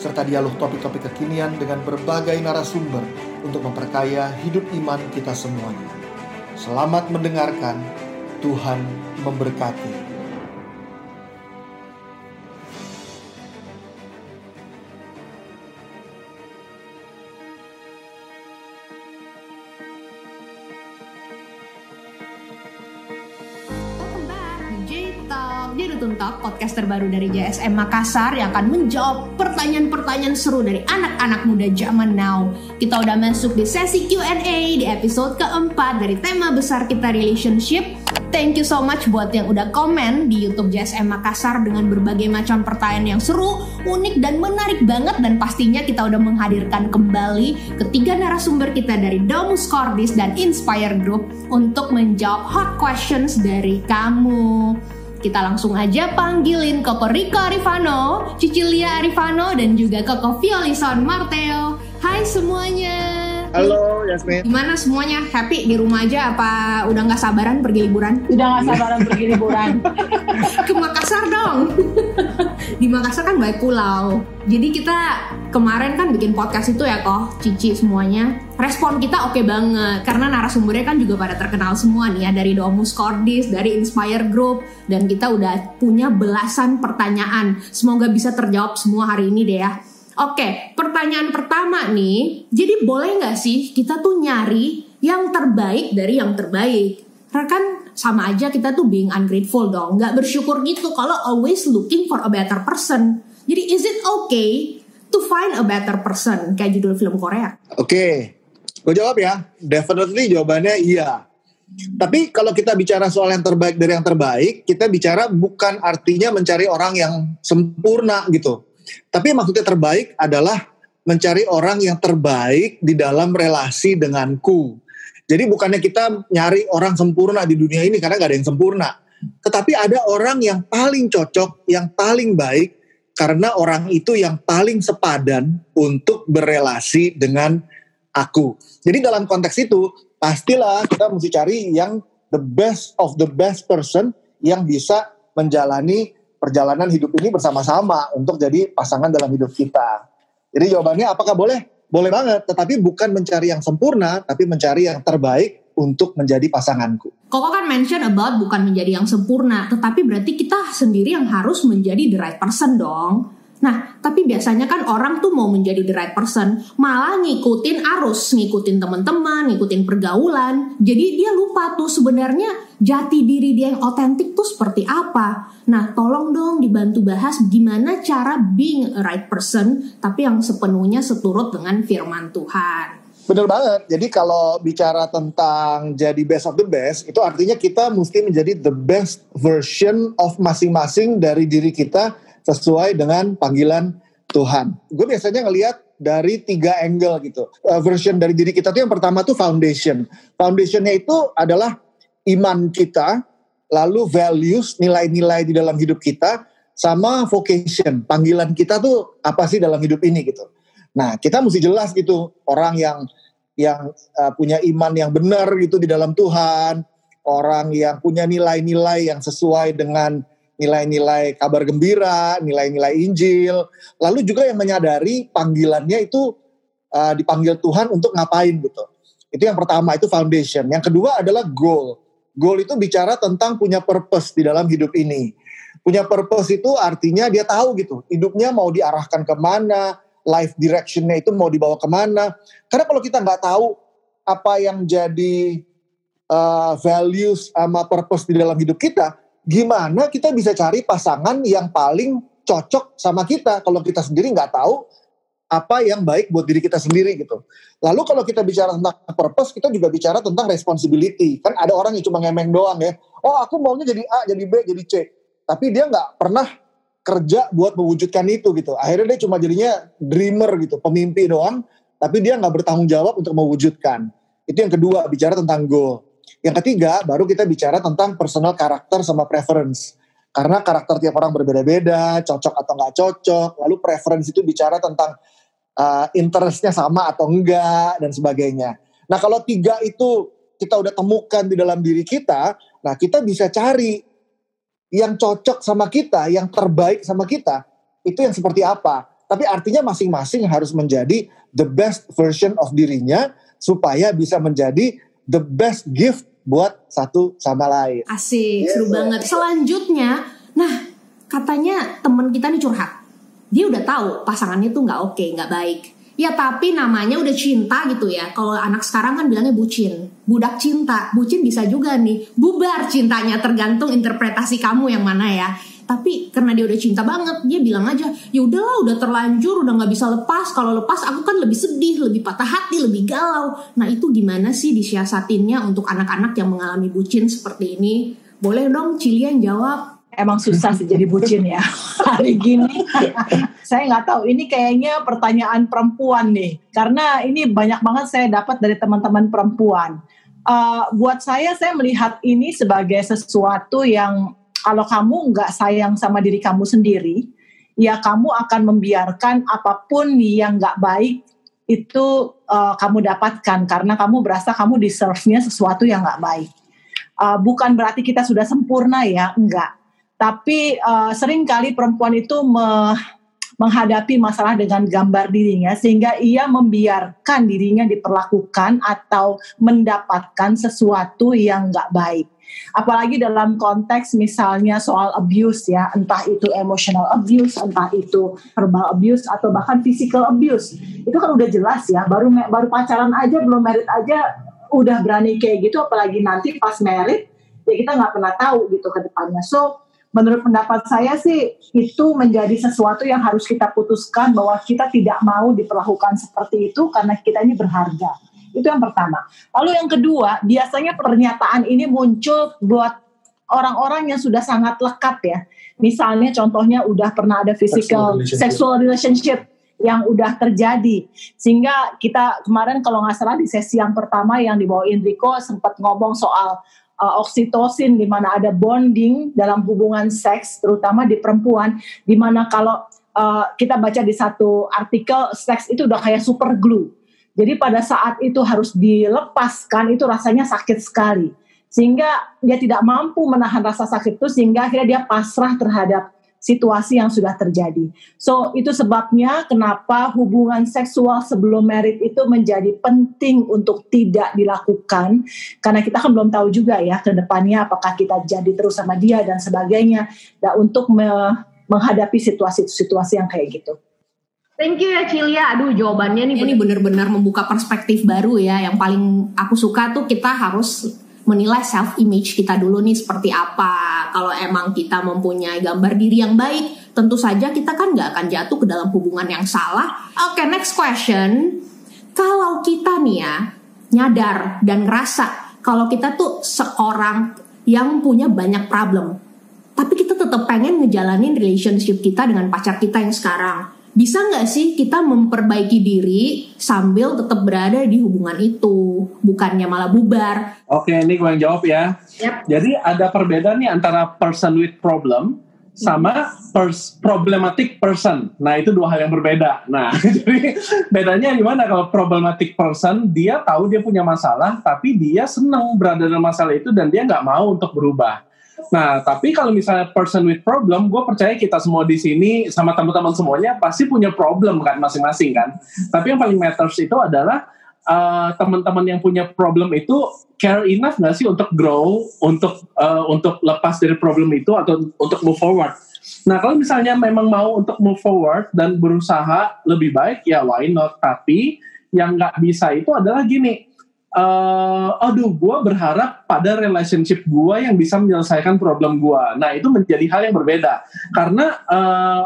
serta dialog topik-topik kekinian dengan berbagai narasumber untuk memperkaya hidup iman kita semuanya. Selamat mendengarkan, Tuhan memberkati. Podcast terbaru dari JSM Makassar yang akan menjawab pertanyaan-pertanyaan seru dari anak-anak muda zaman now. Kita udah masuk di sesi Q&A di episode keempat dari tema besar kita relationship. Thank you so much buat yang udah komen di YouTube JSM Makassar dengan berbagai macam pertanyaan yang seru, unik dan menarik banget dan pastinya kita udah menghadirkan kembali ketiga narasumber kita dari Domus Cordis dan Inspire Group untuk menjawab hot questions dari kamu. Kita langsung aja panggilin Koko Rico Arifano, Cicilia Arifano, dan juga Koko Violison Marteo. Hai semuanya. Halo Yasmin. Gimana semuanya? Happy di rumah aja apa udah nggak sabaran pergi liburan? Udah nggak sabaran pergi liburan. Ke Makassar dong. di Makassar kan banyak pulau. Jadi kita kemarin kan bikin podcast itu ya kok, Cici semuanya. Respon kita oke okay banget karena narasumbernya kan juga pada terkenal semua nih ya dari Domus Cordis, dari Inspire Group dan kita udah punya belasan pertanyaan. Semoga bisa terjawab semua hari ini deh ya. Oke, pertanyaan pertama nih. Jadi boleh nggak sih kita tuh nyari yang terbaik dari yang terbaik? Karena kan sama aja kita tuh being ungrateful dong. Nggak bersyukur gitu kalau always looking for a better person. Jadi is it okay to find a better person? Kayak judul film Korea. Oke, okay. gue jawab ya. Definitely jawabannya iya. Tapi kalau kita bicara soal yang terbaik dari yang terbaik, kita bicara bukan artinya mencari orang yang sempurna gitu tapi maksudnya terbaik adalah mencari orang yang terbaik di dalam relasi denganku. Jadi bukannya kita nyari orang sempurna di dunia ini karena gak ada yang sempurna. Tetapi ada orang yang paling cocok, yang paling baik karena orang itu yang paling sepadan untuk berelasi dengan aku. Jadi dalam konteks itu pastilah kita mesti cari yang the best of the best person yang bisa menjalani perjalanan hidup ini bersama-sama untuk jadi pasangan dalam hidup kita. Jadi jawabannya apakah boleh? Boleh banget, tetapi bukan mencari yang sempurna, tapi mencari yang terbaik untuk menjadi pasanganku. Koko kan mention about bukan menjadi yang sempurna, tetapi berarti kita sendiri yang harus menjadi the right person dong. Nah, tapi biasanya kan orang tuh mau menjadi the right person, malah ngikutin arus, ngikutin teman-teman, ngikutin pergaulan. Jadi dia lupa tuh sebenarnya jati diri dia yang otentik tuh seperti apa. Nah, tolong dong dibantu bahas gimana cara being a right person, tapi yang sepenuhnya seturut dengan firman Tuhan. Bener banget. Jadi kalau bicara tentang jadi best of the best, itu artinya kita mesti menjadi the best version of masing-masing dari diri kita sesuai dengan panggilan Tuhan. Gue biasanya ngelihat dari tiga angle gitu. Uh, version dari diri kita tuh yang pertama tuh foundation. Foundationnya itu adalah iman kita, lalu values, nilai-nilai di dalam hidup kita, sama vocation, panggilan kita tuh apa sih dalam hidup ini gitu. Nah kita mesti jelas gitu orang yang yang uh, punya iman yang benar gitu di dalam Tuhan, orang yang punya nilai-nilai yang sesuai dengan nilai-nilai kabar gembira, nilai-nilai Injil, lalu juga yang menyadari panggilannya itu uh, dipanggil Tuhan untuk ngapain gitu. Itu yang pertama, itu foundation. Yang kedua adalah goal. Goal itu bicara tentang punya purpose di dalam hidup ini. Punya purpose itu artinya dia tahu gitu, hidupnya mau diarahkan ke mana, life directionnya itu mau dibawa ke mana. Karena kalau kita nggak tahu apa yang jadi uh, values sama purpose di dalam hidup kita, gimana kita bisa cari pasangan yang paling cocok sama kita kalau kita sendiri nggak tahu apa yang baik buat diri kita sendiri gitu. Lalu kalau kita bicara tentang purpose, kita juga bicara tentang responsibility. Kan ada orang yang cuma ngemeng doang ya. Oh aku maunya jadi A, jadi B, jadi C. Tapi dia nggak pernah kerja buat mewujudkan itu gitu. Akhirnya dia cuma jadinya dreamer gitu, pemimpi doang. tapi dia nggak bertanggung jawab untuk mewujudkan. Itu yang kedua, bicara tentang goal. Yang ketiga, baru kita bicara tentang personal karakter sama preference. Karena karakter tiap orang berbeda-beda, cocok atau nggak cocok. Lalu preference itu bicara tentang uh, interestnya sama atau enggak, dan sebagainya. Nah kalau tiga itu kita udah temukan di dalam diri kita, nah kita bisa cari yang cocok sama kita, yang terbaik sama kita, itu yang seperti apa. Tapi artinya masing-masing harus menjadi the best version of dirinya supaya bisa menjadi the best gift buat satu sama lain. Asik, yes, seru banget. Selanjutnya, nah katanya temen kita nih curhat. Dia udah tahu pasangannya tuh nggak oke, okay, nggak baik. Ya tapi namanya udah cinta gitu ya. Kalau anak sekarang kan bilangnya bucin, budak cinta. Bucin bisa juga nih bubar cintanya tergantung interpretasi kamu yang mana ya tapi karena dia udah cinta banget dia bilang aja ya udahlah udah terlanjur udah nggak bisa lepas. Kalau lepas aku kan lebih sedih lebih patah hati lebih galau. Nah itu gimana sih disiasatinnya untuk anak-anak yang mengalami bucin seperti ini? Boleh dong Cilian jawab. Emang susah sih jadi bucin ya. Hari gini. saya nggak tahu. Ini kayaknya pertanyaan perempuan nih. Karena ini banyak banget saya dapat dari teman-teman perempuan. Uh, buat saya saya melihat ini sebagai sesuatu yang kalau kamu nggak sayang sama diri kamu sendiri, ya kamu akan membiarkan apa pun yang nggak baik itu uh, kamu dapatkan karena kamu berasa kamu deserve-nya sesuatu yang nggak baik. Uh, bukan berarti kita sudah sempurna ya, enggak. Tapi uh, sering kali perempuan itu me menghadapi masalah dengan gambar dirinya sehingga ia membiarkan dirinya diperlakukan atau mendapatkan sesuatu yang nggak baik apalagi dalam konteks misalnya soal abuse ya entah itu emotional abuse entah itu verbal abuse atau bahkan physical abuse. Itu kan udah jelas ya baru baru pacaran aja belum merit aja udah berani kayak gitu apalagi nanti pas merit ya kita nggak pernah tahu gitu ke depannya. So menurut pendapat saya sih itu menjadi sesuatu yang harus kita putuskan bahwa kita tidak mau diperlakukan seperti itu karena kita ini berharga itu yang pertama. Lalu yang kedua, biasanya pernyataan ini muncul buat orang-orang yang sudah sangat lekat ya. Misalnya contohnya udah pernah ada physical sexual relationship, sexual relationship yang udah terjadi. Sehingga kita kemarin kalau nggak salah di sesi yang pertama yang dibawa Enrico sempat ngomong soal uh, oksitosin di mana ada bonding dalam hubungan seks terutama di perempuan di mana kalau uh, kita baca di satu artikel seks itu udah kayak super glue jadi pada saat itu harus dilepaskan itu rasanya sakit sekali. Sehingga dia tidak mampu menahan rasa sakit itu sehingga akhirnya dia pasrah terhadap situasi yang sudah terjadi. So itu sebabnya kenapa hubungan seksual sebelum merit itu menjadi penting untuk tidak dilakukan karena kita kan belum tahu juga ya ke depannya apakah kita jadi terus sama dia dan sebagainya. Dan untuk me menghadapi situasi-situasi yang kayak gitu. Thank you ya Cilia. Aduh jawabannya nih ini benar-benar membuka perspektif baru ya. Yang paling aku suka tuh kita harus menilai self image kita dulu nih seperti apa. Kalau emang kita mempunyai gambar diri yang baik, tentu saja kita kan nggak akan jatuh ke dalam hubungan yang salah. Oke, okay, next question. Kalau kita nih ya nyadar dan ngerasa kalau kita tuh seorang yang punya banyak problem, tapi kita tetap pengen ngejalanin relationship kita dengan pacar kita yang sekarang bisa nggak sih kita memperbaiki diri sambil tetap berada di hubungan itu, bukannya malah bubar? Oke, ini gue yang jawab ya. Yep. Jadi ada perbedaan nih antara person with problem sama pers problematic person. Nah itu dua hal yang berbeda. Nah jadi bedanya gimana kalau problematic person dia tahu dia punya masalah, tapi dia senang berada dalam masalah itu dan dia nggak mau untuk berubah. Nah, tapi kalau misalnya person with problem, gue percaya kita semua di sini sama teman-teman semuanya pasti punya problem kan masing-masing kan. Tapi yang paling matters itu adalah uh, teman-teman yang punya problem itu care enough nggak sih untuk grow, untuk uh, untuk lepas dari problem itu atau untuk move forward. Nah, kalau misalnya memang mau untuk move forward dan berusaha lebih baik, ya why not? Tapi yang nggak bisa itu adalah gini, uh, aduh gue berharap pada relationship gue yang bisa menyelesaikan problem gue. Nah itu menjadi hal yang berbeda karena uh,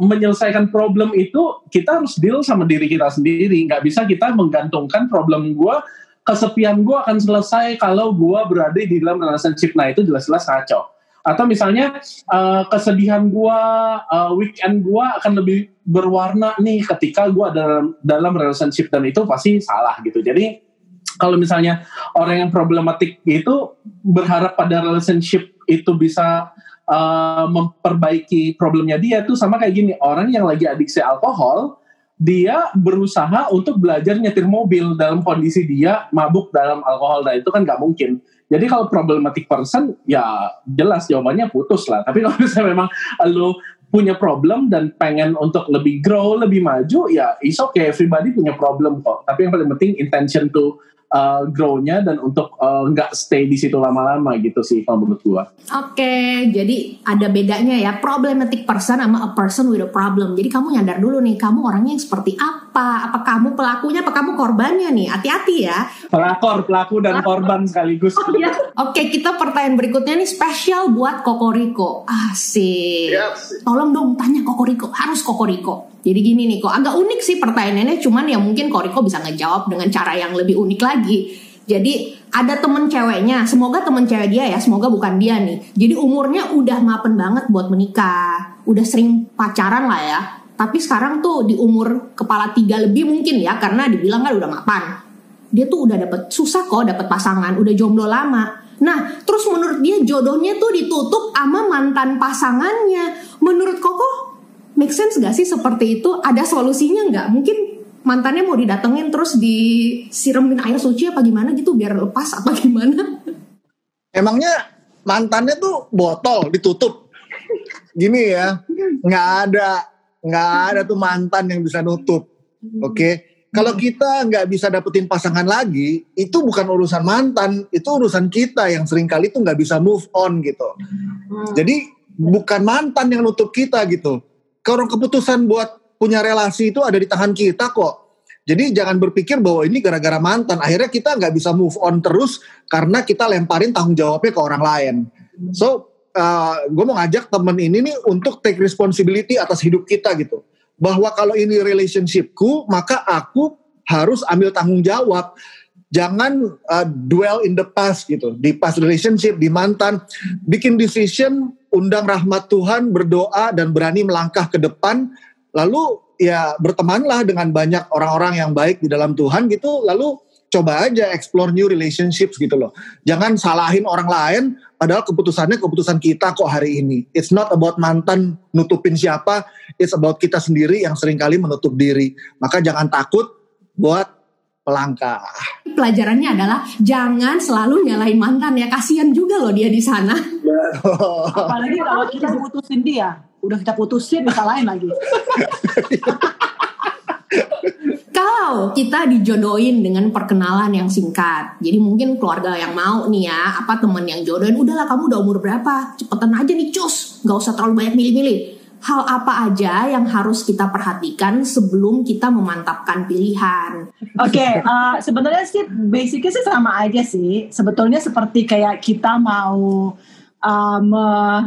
menyelesaikan problem itu kita harus deal sama diri kita sendiri. Nggak bisa kita menggantungkan problem gue kesepian gue akan selesai kalau gue berada di dalam relationship. Nah itu jelas-jelas kacau. atau misalnya uh, kesedihan gue uh, weekend gue akan lebih berwarna nih ketika gue dalam dalam relationship dan itu pasti salah gitu jadi kalau misalnya orang yang problematik itu berharap pada relationship itu bisa uh, memperbaiki problemnya dia tuh sama kayak gini. Orang yang lagi adiksi alkohol dia berusaha untuk belajar nyetir mobil dalam kondisi dia mabuk dalam alkohol. Nah itu kan nggak mungkin. Jadi kalau problematic person ya jelas jawabannya putus lah. Tapi kalau misalnya memang lu punya problem dan pengen untuk lebih grow lebih maju ya is okay. Everybody punya problem kok. Tapi yang paling penting intention to uh, grow-nya dan untuk uh, nggak uh, stay di situ lama-lama gitu sih kalau menurut gua. Oke, okay, jadi ada bedanya ya problematic person sama a person with a problem. Jadi kamu nyadar dulu nih, kamu orangnya yang seperti apa? Apa kamu pelakunya, apa kamu korbannya nih? Hati-hati ya. Pelakor, pelaku dan korban sekaligus. Oh, iya. Oke, okay, kita pertanyaan berikutnya nih spesial buat Kokoriko. Asik. Yes. Tolong dong tanya Kokoriko, harus Kokoriko. Jadi gini nih kok agak unik sih pertanyaannya cuman ya mungkin Koriko bisa ngejawab dengan cara yang lebih unik lagi. Jadi ada temen ceweknya, semoga temen cewek dia ya, semoga bukan dia nih. Jadi umurnya udah mapen banget buat menikah, udah sering pacaran lah ya. Tapi sekarang tuh di umur kepala tiga lebih mungkin ya, karena dibilang kan udah mapan. Dia tuh udah dapet susah kok dapet pasangan, udah jomblo lama. Nah, terus menurut dia jodohnya tuh ditutup sama mantan pasangannya. Menurut Koko, make sense gak sih seperti itu? Ada solusinya nggak? Mungkin mantannya mau didatengin terus disiramin air suci apa gimana gitu biar lepas apa gimana? Emangnya mantannya tuh botol ditutup? Gini ya, nggak ada nggak ada tuh mantan yang bisa nutup. Oke, okay? kalau kita nggak bisa dapetin pasangan lagi, itu bukan urusan mantan, itu urusan kita yang sering kali tuh nggak bisa move on gitu. Hmm. Jadi bukan mantan yang nutup kita gitu kalau keputusan buat punya relasi itu ada di tangan kita kok. Jadi jangan berpikir bahwa ini gara-gara mantan. Akhirnya kita nggak bisa move on terus karena kita lemparin tanggung jawabnya ke orang lain. So, uh, gue mau ngajak temen ini nih untuk take responsibility atas hidup kita gitu. Bahwa kalau ini relationshipku, maka aku harus ambil tanggung jawab. Jangan uh, dwell in the past gitu. Di past relationship, di mantan. Bikin decision undang rahmat Tuhan, berdoa dan berani melangkah ke depan, lalu ya bertemanlah dengan banyak orang-orang yang baik di dalam Tuhan gitu, lalu coba aja explore new relationships gitu loh. Jangan salahin orang lain, padahal keputusannya keputusan kita kok hari ini. It's not about mantan nutupin siapa, it's about kita sendiri yang sering kali menutup diri. Maka jangan takut buat melangkah. Pelajarannya adalah jangan selalu nyalahin mantan ya, kasihan juga loh dia di sana. Apalagi kalau kita putusin dia, udah kita putusin lain lagi. Kalau kita dijodohin dengan perkenalan yang singkat, jadi mungkin keluarga yang mau nih ya, apa temen yang jodohin, udahlah kamu udah umur berapa, cepetan aja nih cus, nggak usah terlalu banyak milih-milih. Hal apa aja yang harus kita perhatikan sebelum kita memantapkan pilihan? Oke, okay, uh, sebenarnya sih basicnya sih sama aja sih. Sebetulnya seperti kayak kita mau um,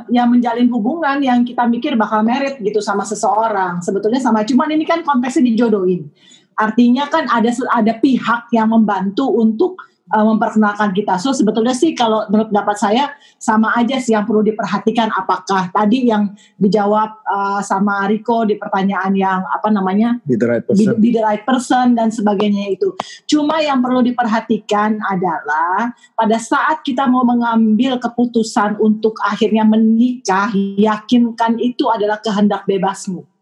ya menjalin hubungan yang kita mikir bakal merit gitu sama seseorang. Sebetulnya sama, cuman ini kan konteksnya dijodohin. Artinya kan ada ada pihak yang membantu untuk uh, memperkenalkan kita. So sebetulnya sih kalau menurut pendapat saya sama aja sih yang perlu diperhatikan apakah tadi yang dijawab uh, sama Riko di pertanyaan yang apa namanya be the right person, be, be the right person dan sebagainya itu. Cuma yang perlu diperhatikan adalah pada saat kita mau mengambil keputusan untuk akhirnya menikah, yakinkan itu adalah kehendak bebasmu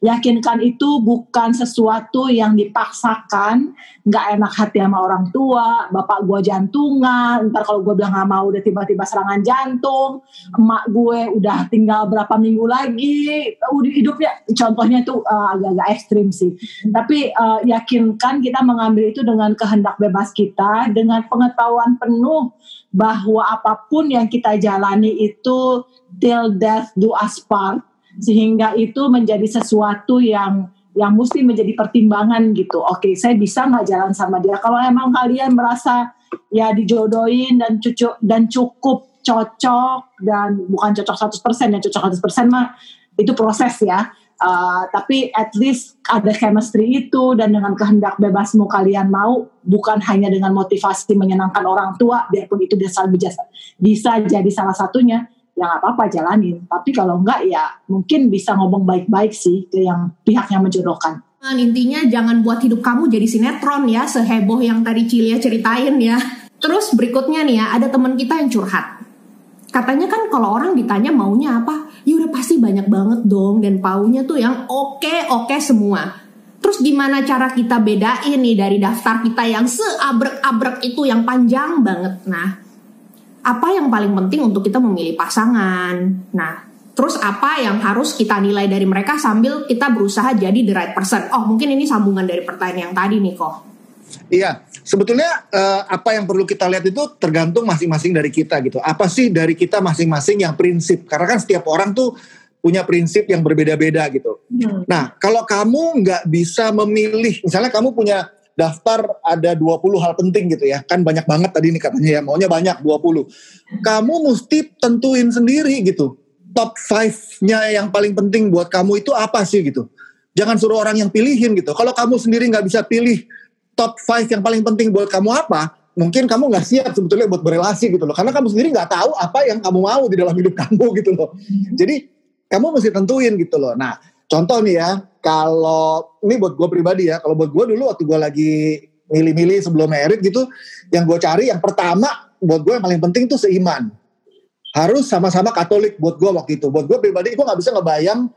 Yakinkan itu bukan sesuatu yang dipaksakan, nggak enak hati sama orang tua, bapak gue jantungan, ntar kalau gue bilang nggak mau udah tiba-tiba serangan jantung, emak gue udah tinggal berapa minggu lagi, udah hidupnya, contohnya itu uh, agak-agak ekstrim sih. Tapi uh, yakinkan kita mengambil itu dengan kehendak bebas kita, dengan pengetahuan penuh bahwa apa pun yang kita jalani itu till death do us part sehingga itu menjadi sesuatu yang yang mesti menjadi pertimbangan gitu. Oke, saya bisa nggak jalan sama dia? Kalau emang kalian merasa ya dijodohin dan cucu dan cukup cocok dan bukan cocok 100% ya cocok 100% mah itu proses ya. Uh, tapi at least ada chemistry itu dan dengan kehendak bebasmu kalian mau bukan hanya dengan motivasi menyenangkan orang tua biarpun itu bisa bisa, bisa jadi salah satunya ya nggak apa-apa jalanin. Tapi kalau enggak ya mungkin bisa ngomong baik-baik sih ke yang pihak yang menjodohkan. Nah, intinya jangan buat hidup kamu jadi sinetron ya, seheboh yang tadi Cilia ceritain ya. Terus berikutnya nih ya, ada teman kita yang curhat. Katanya kan kalau orang ditanya maunya apa, ya udah pasti banyak banget dong dan paunya tuh yang oke-oke semua. Terus gimana cara kita bedain nih dari daftar kita yang seabrek-abrek itu yang panjang banget. Nah, apa yang paling penting untuk kita memilih pasangan. Nah, terus apa yang harus kita nilai dari mereka sambil kita berusaha jadi the right person. Oh, mungkin ini sambungan dari pertanyaan yang tadi nih kok. Iya, sebetulnya uh, apa yang perlu kita lihat itu tergantung masing-masing dari kita gitu. Apa sih dari kita masing-masing yang prinsip? Karena kan setiap orang tuh punya prinsip yang berbeda-beda gitu. Hmm. Nah, kalau kamu nggak bisa memilih, misalnya kamu punya daftar ada 20 hal penting gitu ya. Kan banyak banget tadi nih katanya ya, maunya banyak 20. Kamu mesti tentuin sendiri gitu. Top 5-nya yang paling penting buat kamu itu apa sih gitu. Jangan suruh orang yang pilihin gitu. Kalau kamu sendiri nggak bisa pilih top 5 yang paling penting buat kamu apa, mungkin kamu nggak siap sebetulnya buat berelasi gitu loh. Karena kamu sendiri nggak tahu apa yang kamu mau di dalam hidup kamu gitu loh. Jadi kamu mesti tentuin gitu loh. Nah, contoh nih ya, kalau ini buat gue pribadi ya, kalau buat gue dulu waktu gue lagi milih-milih sebelum merit gitu, yang gue cari yang pertama buat gue yang paling penting tuh seiman. Harus sama-sama Katolik buat gue waktu itu. Buat gue pribadi gue nggak bisa ngebayang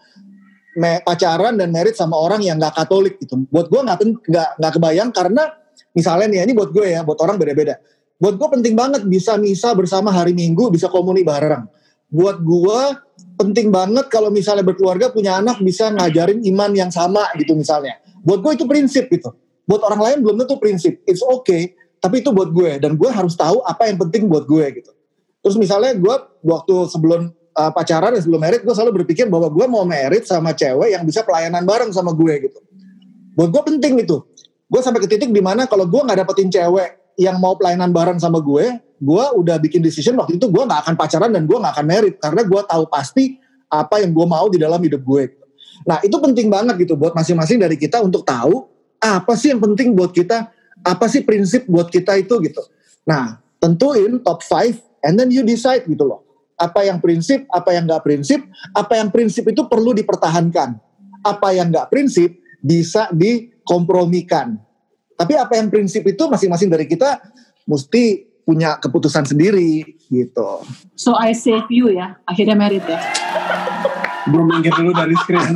me, pacaran dan merit sama orang yang nggak Katolik gitu. Buat gue nggak nggak nggak kebayang karena misalnya nih ini buat gue ya, buat orang beda-beda. Buat gue penting banget bisa misa bersama hari Minggu, bisa komuni bareng. Buat gue penting banget kalau misalnya berkeluarga punya anak bisa ngajarin iman yang sama gitu misalnya. Buat gue itu prinsip gitu. Buat orang lain belum tentu prinsip. It's okay, tapi itu buat gue dan gue harus tahu apa yang penting buat gue gitu. Terus misalnya gue waktu sebelum uh, pacaran ya sebelum merit gue selalu berpikir bahwa gue mau merit sama cewek yang bisa pelayanan bareng sama gue gitu. Buat gue penting itu. Gue sampai ke titik di mana kalau gue nggak dapetin cewek yang mau pelayanan bareng sama gue, gue udah bikin decision waktu itu gue nggak akan pacaran dan gue nggak akan merit karena gue tahu pasti apa yang gue mau di dalam hidup gue. Nah itu penting banget gitu buat masing-masing dari kita untuk tahu apa sih yang penting buat kita, apa sih prinsip buat kita itu gitu. Nah tentuin top 5 and then you decide gitu loh. Apa yang prinsip, apa yang nggak prinsip, apa yang prinsip itu perlu dipertahankan. Apa yang nggak prinsip bisa dikompromikan. Tapi apa yang prinsip itu masing-masing dari kita mesti punya keputusan sendiri gitu. So I save you ya, akhirnya merit ya. Belum minggir dulu dari screen.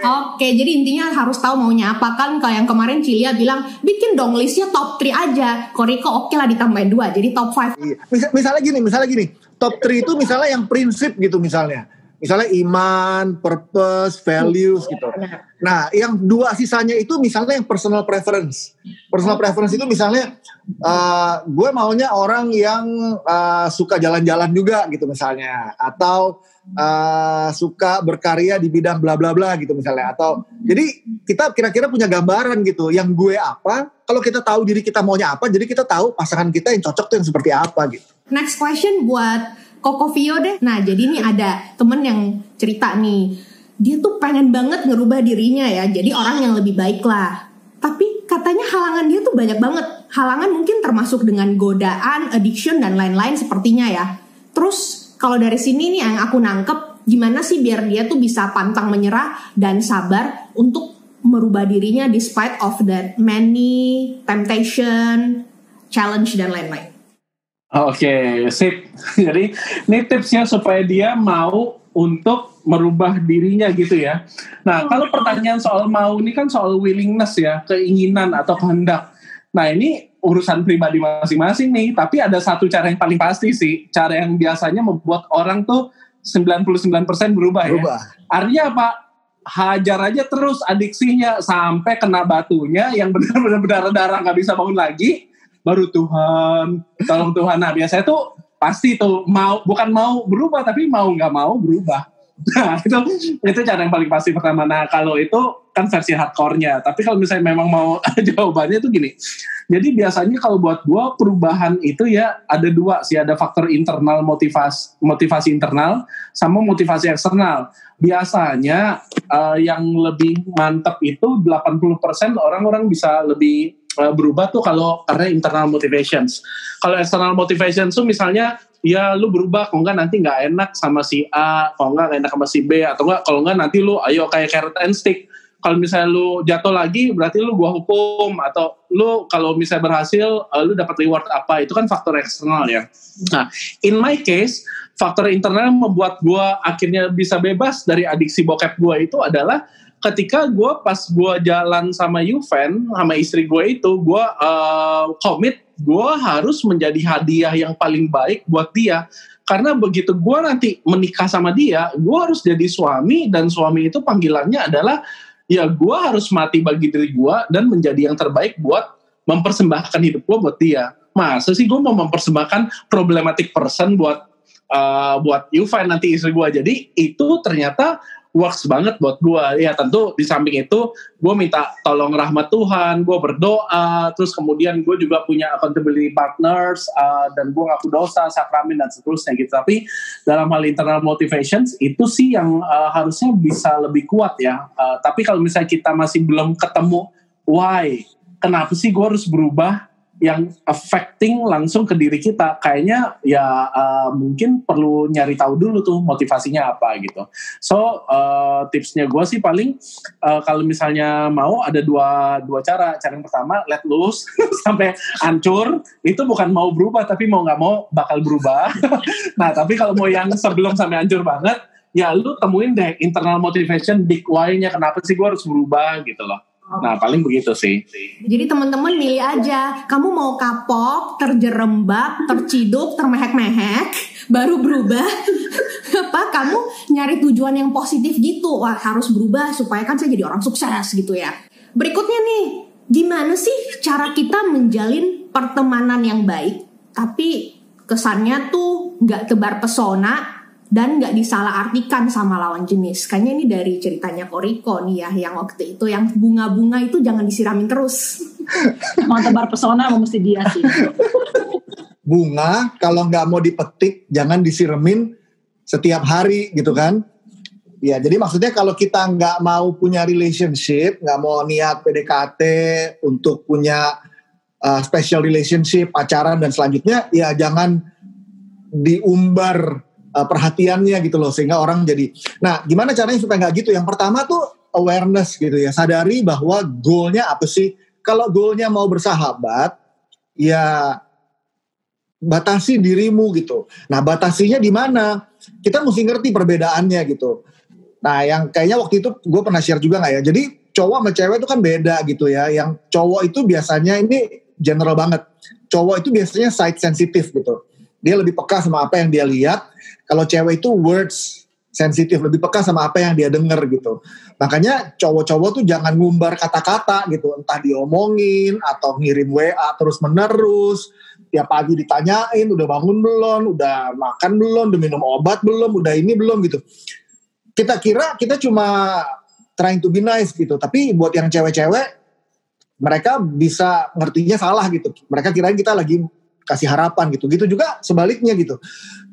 Oke, jadi intinya harus tahu maunya apa kan kalau yang kemarin Cilia bilang bikin dong listnya top 3 aja. Koriko oke lah ditambahin dua, jadi top 5. Iya. misalnya gini, misalnya gini, top 3 itu misalnya yang prinsip gitu misalnya misalnya iman, purpose, values gitu. Nah, yang dua sisanya itu misalnya yang personal preference. Personal preference itu misalnya uh, gue maunya orang yang uh, suka jalan-jalan juga gitu misalnya, atau uh, suka berkarya di bidang bla bla bla gitu misalnya, atau jadi kita kira-kira punya gambaran gitu. Yang gue apa? Kalau kita tahu diri kita maunya apa, jadi kita tahu pasangan kita yang cocok tuh yang seperti apa gitu. Next question buat Koko Vio deh. Nah, jadi ini ada temen yang cerita nih, dia tuh pengen banget ngerubah dirinya ya, jadi orang yang lebih baik lah. Tapi katanya halangan dia tuh banyak banget. Halangan mungkin termasuk dengan godaan, addiction, dan lain-lain sepertinya ya. Terus kalau dari sini nih yang aku nangkep, gimana sih biar dia tuh bisa pantang menyerah dan sabar untuk merubah dirinya despite of that many temptation, challenge, dan lain-lain. Oke, okay, sip. Jadi ini tipsnya supaya dia mau untuk merubah dirinya gitu ya. Nah, kalau pertanyaan soal mau ini kan soal willingness ya, keinginan atau kehendak. Nah, ini urusan pribadi masing-masing nih, tapi ada satu cara yang paling pasti sih, cara yang biasanya membuat orang tuh 99% berubah, berubah. ya. Artinya apa? Hajar aja terus adiksinya sampai kena batunya yang benar-benar berdarah-darah nggak bisa bangun lagi, baru Tuhan tolong Tuhan. Nah biasanya tuh pasti tuh mau bukan mau berubah tapi mau nggak mau berubah. Nah itu itu cara yang paling pasti pertama. Nah kalau itu kan versi hardcore-nya. Tapi kalau misalnya memang mau jawabannya itu gini. Jadi biasanya kalau buat gua perubahan itu ya ada dua sih. Ada faktor internal motivasi motivasi internal sama motivasi eksternal. Biasanya uh, yang lebih mantap itu 80% orang-orang bisa lebih uh, berubah tuh kalau karena internal motivations. Kalau external motivations tuh misalnya ya lu berubah kalau enggak nanti nggak enak sama si A kalau enggak enak sama si B atau enggak kalau enggak nanti lu ayo kayak carrot and stick kalau misalnya lu jatuh lagi berarti lu gua hukum atau lu kalau misalnya berhasil uh, lu dapat reward apa itu kan faktor eksternal ya nah in my case faktor internal yang membuat gua akhirnya bisa bebas dari adiksi bokep gua itu adalah ketika gue pas gue jalan sama Yuven sama istri gue itu gue uh, komit gue harus menjadi hadiah yang paling baik buat dia. Karena begitu gue nanti menikah sama dia gue harus jadi suami dan suami itu panggilannya adalah ya gue harus mati bagi diri gue dan menjadi yang terbaik buat mempersembahkan hidup gue buat dia. Masa sih gue mau mempersembahkan problematic person buat uh, buat Yuven nanti istri gue jadi itu ternyata works banget buat gue ya tentu di samping itu gue minta tolong rahmat Tuhan gue berdoa terus kemudian gue juga punya accountability partners uh, dan gue ngaku dosa sakramen dan seterusnya gitu. Tapi dalam hal internal motivations itu sih yang uh, harusnya bisa lebih kuat ya. Uh, tapi kalau misalnya kita masih belum ketemu why? Kenapa sih gue harus berubah yang affecting langsung ke diri kita. Kayaknya ya uh, mungkin perlu nyari tahu dulu tuh motivasinya apa gitu. So uh, tipsnya gue sih paling uh, kalau misalnya mau ada dua dua cara. Cara yang pertama let loose sampai hancur. Itu bukan mau berubah tapi mau nggak mau bakal berubah. Nah tapi kalau mau yang sebelum sampai hancur banget ya lu temuin deh internal motivation big why-nya kenapa sih gue harus berubah gitu loh Nah paling begitu sih. Jadi teman-teman milih aja, kamu mau kapok, terjerembab, terciduk, termehek-mehek, baru berubah. Apa kamu nyari tujuan yang positif gitu? Wah harus berubah supaya kan saya jadi orang sukses gitu ya. Berikutnya nih, gimana sih cara kita menjalin pertemanan yang baik? Tapi kesannya tuh nggak tebar pesona, dan nggak disalahartikan sama lawan jenis. Kayaknya ini dari ceritanya Koriko nih ya, yang waktu itu yang bunga-bunga itu jangan disiramin terus. mau tebar pesona mesti dia sih. Bunga kalau nggak mau dipetik jangan disiramin setiap hari gitu kan. Ya, jadi maksudnya kalau kita nggak mau punya relationship, nggak mau niat PDKT untuk punya uh, special relationship, pacaran dan selanjutnya, ya jangan diumbar uh, perhatiannya gitu loh sehingga orang jadi nah gimana caranya supaya nggak gitu? Yang pertama tuh awareness gitu ya sadari bahwa goalnya apa sih? Kalau goalnya mau bersahabat ya batasi dirimu gitu. Nah batasinya di mana? Kita mesti ngerti perbedaannya gitu. Nah yang kayaknya waktu itu gue pernah share juga nggak ya? Jadi cowok sama cewek itu kan beda gitu ya. Yang cowok itu biasanya ini general banget cowok itu biasanya side sensitif gitu dia lebih peka sama apa yang dia lihat kalau cewek itu words sensitif, lebih peka sama apa yang dia denger gitu. Makanya cowok-cowok tuh jangan ngumbar kata-kata gitu, entah diomongin atau ngirim WA terus menerus. Tiap pagi ditanyain, udah bangun belum, udah makan belum, udah minum obat belum, udah ini belum gitu. Kita kira kita cuma trying to be nice gitu, tapi buat yang cewek-cewek mereka bisa ngertinya salah gitu. Mereka kirain kita lagi kasih harapan gitu. Gitu juga sebaliknya gitu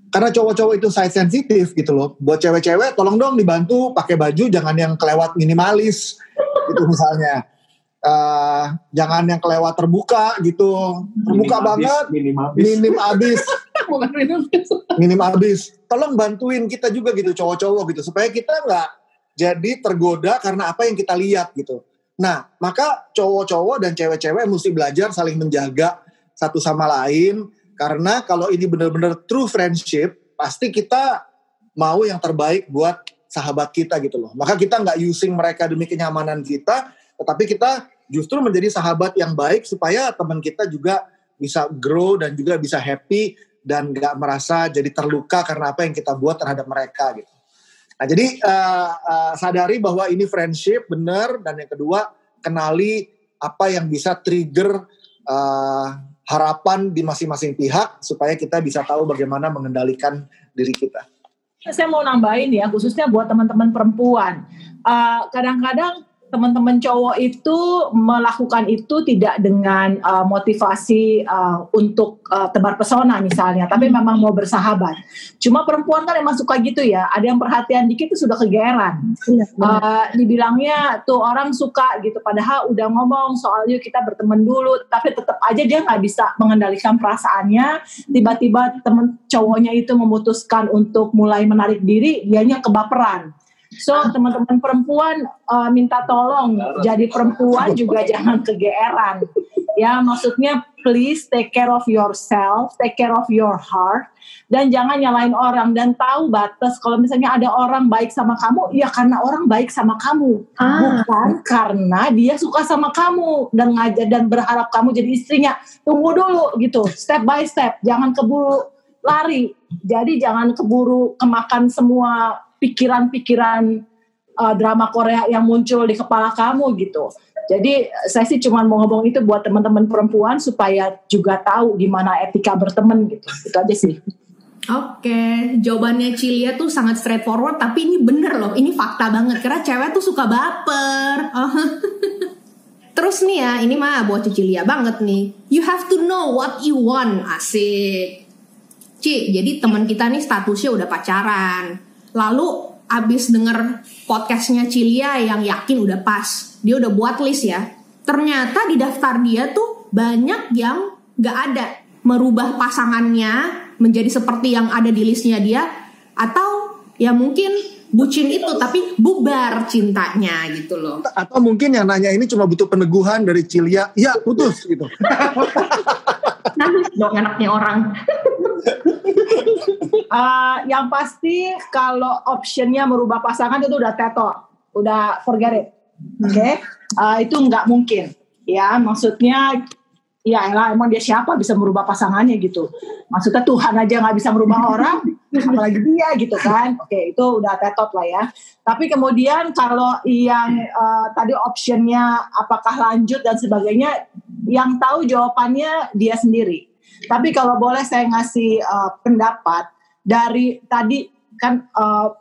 karena cowok-cowok itu size sensitif gitu loh. Buat cewek-cewek tolong dong dibantu pakai baju jangan yang kelewat minimalis gitu misalnya. Uh, jangan yang kelewat terbuka gitu. Terbuka minim banget. minim abis. Minim abis. Bukan minim abis. minim abis. Tolong bantuin kita juga gitu cowok-cowok gitu supaya kita nggak jadi tergoda karena apa yang kita lihat gitu. Nah, maka cowok-cowok dan cewek-cewek mesti belajar saling menjaga satu sama lain karena kalau ini benar-benar true friendship, pasti kita mau yang terbaik buat sahabat kita gitu loh. Maka kita nggak using mereka demi kenyamanan kita, tetapi kita justru menjadi sahabat yang baik supaya teman kita juga bisa grow dan juga bisa happy dan nggak merasa jadi terluka karena apa yang kita buat terhadap mereka gitu. Nah jadi uh, uh, sadari bahwa ini friendship benar dan yang kedua kenali apa yang bisa trigger uh, harapan di masing-masing pihak supaya kita bisa tahu bagaimana mengendalikan diri kita. Saya mau nambahin ya, khususnya buat teman-teman perempuan. uh, kadang-kadang teman-teman cowok itu melakukan itu tidak dengan uh, motivasi uh, untuk uh, tebar pesona misalnya, tapi hmm. memang mau bersahabat. Cuma perempuan kan emang suka gitu ya, ada yang perhatian dikit itu sudah kegeran. Uh, dibilangnya tuh orang suka gitu, padahal udah ngomong soal yuk kita berteman dulu, tapi tetap aja dia nggak bisa mengendalikan perasaannya. Tiba-tiba temen cowoknya itu memutuskan untuk mulai menarik diri, dianya kebaperan So teman-teman perempuan uh, minta tolong. Jadi perempuan juga jangan kegeeran. Ya maksudnya please take care of yourself, take care of your heart dan jangan nyalain orang. Dan tahu batas kalau misalnya ada orang baik sama kamu ya karena orang baik sama kamu. Ah. bukan karena dia suka sama kamu dan ngajak dan berharap kamu jadi istrinya. Tunggu dulu gitu step by step. Jangan keburu lari. Jadi jangan keburu kemakan semua pikiran-pikiran uh, drama Korea yang muncul di kepala kamu gitu. Jadi saya sih cuma mau ngomong itu buat teman-teman perempuan supaya juga tahu gimana etika berteman gitu. Itu aja sih. Oke, jawabannya Cilia tuh sangat straightforward, tapi ini bener loh, ini fakta banget karena cewek tuh suka baper. Terus nih ya, ini mah buat Cilia banget nih. You have to know what you want, asik. Ci, jadi teman kita nih statusnya udah pacaran Lalu abis denger podcastnya Cilia yang yakin udah pas, dia udah buat list ya. Ternyata di daftar dia tuh banyak yang gak ada merubah pasangannya menjadi seperti yang ada di listnya dia atau ya mungkin bucin itu tapi bubar cintanya gitu loh. Atau mungkin yang nanya ini cuma butuh peneguhan dari Cilia, ya putus gitu. Nangis dong anaknya orang. uh, yang pasti kalau optionnya merubah pasangan itu udah teto, udah forget it, oke? Okay? Uh, itu nggak mungkin, ya. Maksudnya, ya elah, emang dia siapa bisa merubah pasangannya gitu? Maksudnya Tuhan aja nggak bisa merubah orang, apalagi dia gitu kan? Oke, itu udah tetot lah ya. Tapi kemudian kalau yang uh, tadi optionnya apakah lanjut dan sebagainya, yang tahu jawabannya dia sendiri. Tapi kalau boleh saya ngasih uh, pendapat, dari tadi kan uh,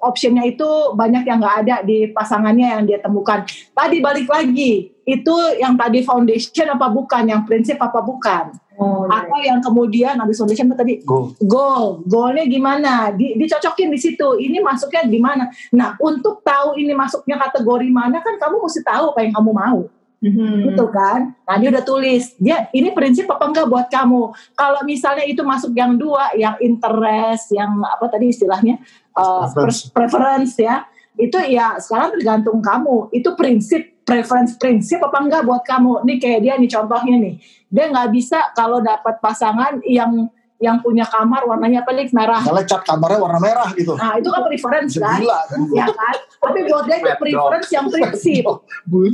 optionnya itu banyak yang nggak ada di pasangannya yang dia temukan. Tadi balik lagi, itu yang tadi foundation apa bukan, yang prinsip apa bukan. Oh, iya. Atau yang kemudian habis foundation tadi goal, goal, goalnya gimana? Di, dicocokin di situ. Ini masuknya gimana? Nah, untuk tahu ini masuknya kategori mana kan kamu mesti tahu apa yang kamu mau. Mm-hmm. Gitu kan? Nah dia udah tulis, dia ini prinsip apa enggak buat kamu? Kalau misalnya itu masuk yang dua, yang interest, yang apa tadi istilahnya uh, preference. preference ya, itu ya sekarang tergantung kamu. Itu prinsip preference prinsip apa enggak buat kamu? Nih kayak dia nih contohnya nih, dia nggak bisa kalau dapat pasangan yang yang punya kamar warnanya pelik merah. Misalnya cat kamarnya warna merah gitu. Nah itu kan preference kan. Gila kan. Ya kan. Tapi buat dia itu preference yang prinsip.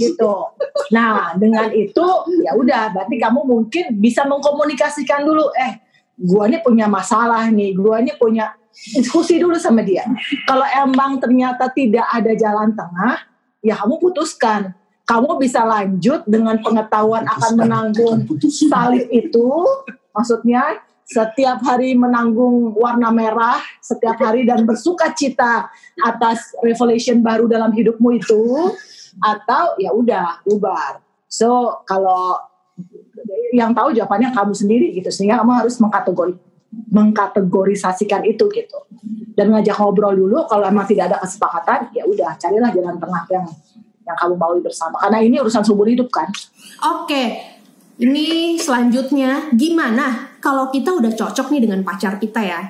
gitu. Nah dengan itu ya udah berarti kamu mungkin bisa mengkomunikasikan dulu. Eh gua ini punya masalah nih. Gua ini punya diskusi dulu sama dia. Kalau emang ternyata tidak ada jalan tengah, ya kamu putuskan. Kamu bisa lanjut dengan pengetahuan akan menanggung salib itu, maksudnya setiap hari menanggung warna merah setiap hari dan bersuka cita atas revelation baru dalam hidupmu itu atau ya udah bubar. So kalau yang tahu jawabannya kamu sendiri gitu sehingga kamu harus mengkategori mengkategorisasikan itu gitu dan ngajak ngobrol dulu kalau emang tidak ada kesepakatan ya udah carilah jalan tengah yang yang kamu mau bersama karena ini urusan subur hidup kan. Oke, okay. Ini selanjutnya gimana kalau kita udah cocok nih dengan pacar kita ya,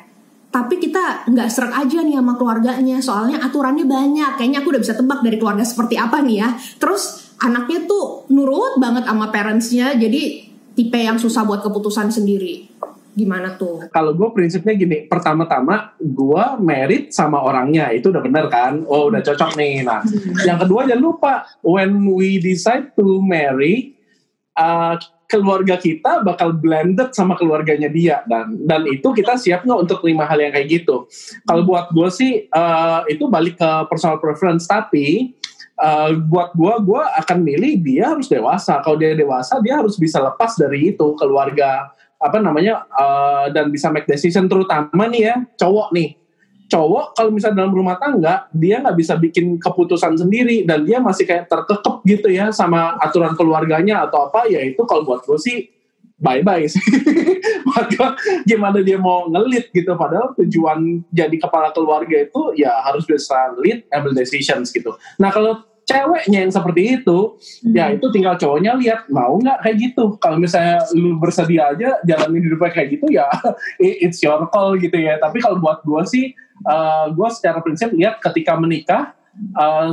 tapi kita nggak serak aja nih sama keluarganya, soalnya aturannya banyak. Kayaknya aku udah bisa tebak dari keluarga seperti apa nih ya. Terus anaknya tuh nurut banget sama parentsnya, jadi tipe yang susah buat keputusan sendiri. Gimana tuh? Kalau gue prinsipnya gini, pertama-tama gue merit sama orangnya, itu udah bener kan? Oh udah cocok nih. Nah, yang kedua jangan lupa, when we decide to marry, uh, keluarga kita bakal blended sama keluarganya dia dan dan itu kita siap nggak untuk lima hal yang kayak gitu. Kalau buat gue sih uh, itu balik ke personal preference tapi uh, buat gue gue akan milih dia harus dewasa. Kalau dia dewasa dia harus bisa lepas dari itu keluarga apa namanya uh, dan bisa make decision terutama nih ya cowok nih cowok kalau misalnya dalam rumah tangga dia nggak bisa bikin keputusan sendiri dan dia masih kayak terkekep gitu ya sama aturan keluarganya atau apa ya itu kalau buat gue sih bye bye sih maka gimana dia mau ngelit gitu padahal tujuan jadi kepala keluarga itu ya harus bisa lead ambil decisions gitu. Nah kalau ceweknya yang seperti itu. Hmm. ya itu tinggal cowoknya lihat mau nggak kayak gitu? Kalau misalnya lu bersedia aja jalanin hidupnya kayak gitu ya it's your call gitu ya. Tapi kalau buat gue sih uh, gue secara prinsip lihat ketika menikah uh,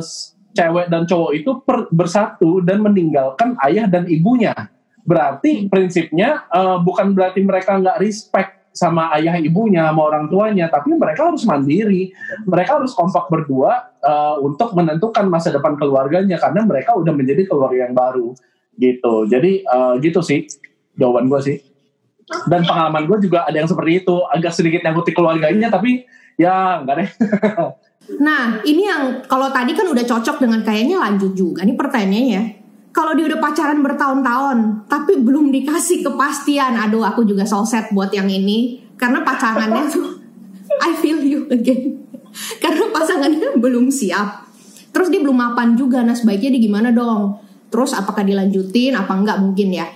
cewek dan cowok itu per, bersatu dan meninggalkan ayah dan ibunya. Berarti prinsipnya uh, bukan berarti mereka nggak respect sama ayah ibunya sama orang tuanya tapi mereka harus mandiri. Mereka harus kompak berdua uh, untuk menentukan masa depan keluarganya karena mereka udah menjadi keluarga yang baru gitu. Jadi uh, gitu sih jawaban gue sih. Dan pengalaman gue juga ada yang seperti itu agak sedikit nyangkut keluarganya tapi ya enggak deh. Nah ini yang kalau tadi kan udah cocok dengan kayaknya lanjut juga nih pertanyaannya. Kalau dia udah pacaran bertahun-tahun tapi belum dikasih kepastian aduh aku juga so sad buat yang ini. Karena pacarannya tuh I feel you again karena pasangannya belum siap terus dia belum mapan juga nah sebaiknya dia gimana dong terus apakah dilanjutin apa enggak mungkin ya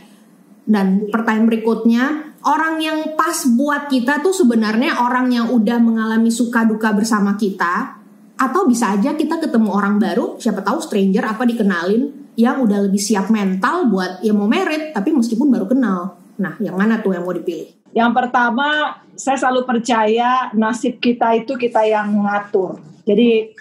dan pertanyaan berikutnya orang yang pas buat kita tuh sebenarnya orang yang udah mengalami suka duka bersama kita atau bisa aja kita ketemu orang baru siapa tahu stranger apa dikenalin yang udah lebih siap mental buat ya mau merit tapi meskipun baru kenal. Nah, yang mana tuh yang mau dipilih? Yang pertama, saya selalu percaya nasib kita itu kita yang ngatur. Jadi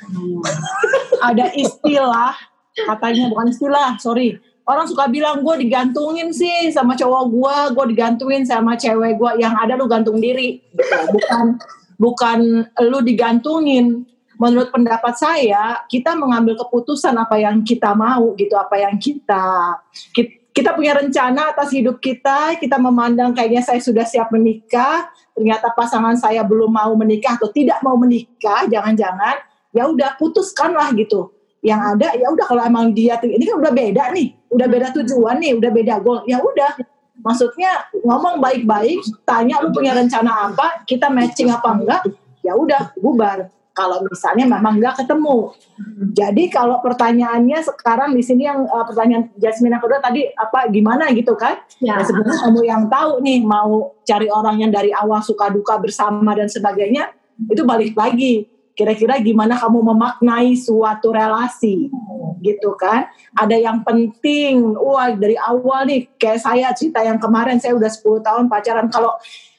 ada istilah, katanya bukan istilah, sorry. Orang suka bilang gue digantungin sih sama cowok gue, gue digantungin sama cewek gue. Yang ada lu gantung diri, bukan bukan lu digantungin menurut pendapat saya kita mengambil keputusan apa yang kita mau gitu apa yang kita kita punya rencana atas hidup kita kita memandang kayaknya saya sudah siap menikah ternyata pasangan saya belum mau menikah atau tidak mau menikah jangan-jangan ya udah putuskanlah gitu. Yang ada ya udah kalau emang dia ini kan udah beda nih udah beda tujuan nih udah beda goal ya udah. Maksudnya ngomong baik-baik tanya lu punya rencana apa kita matching apa enggak ya udah bubar kalau misalnya memang nggak ketemu. Jadi kalau pertanyaannya sekarang di sini yang uh, pertanyaan Jasmine yang kedua tadi apa gimana gitu kan? Ya. Nah, sebenarnya kamu yang tahu nih mau cari orang yang dari awal suka duka bersama dan sebagainya itu balik lagi. Kira-kira gimana kamu memaknai suatu relasi gitu kan? Ada yang penting, wah dari awal nih kayak saya cerita yang kemarin saya udah 10 tahun pacaran kalau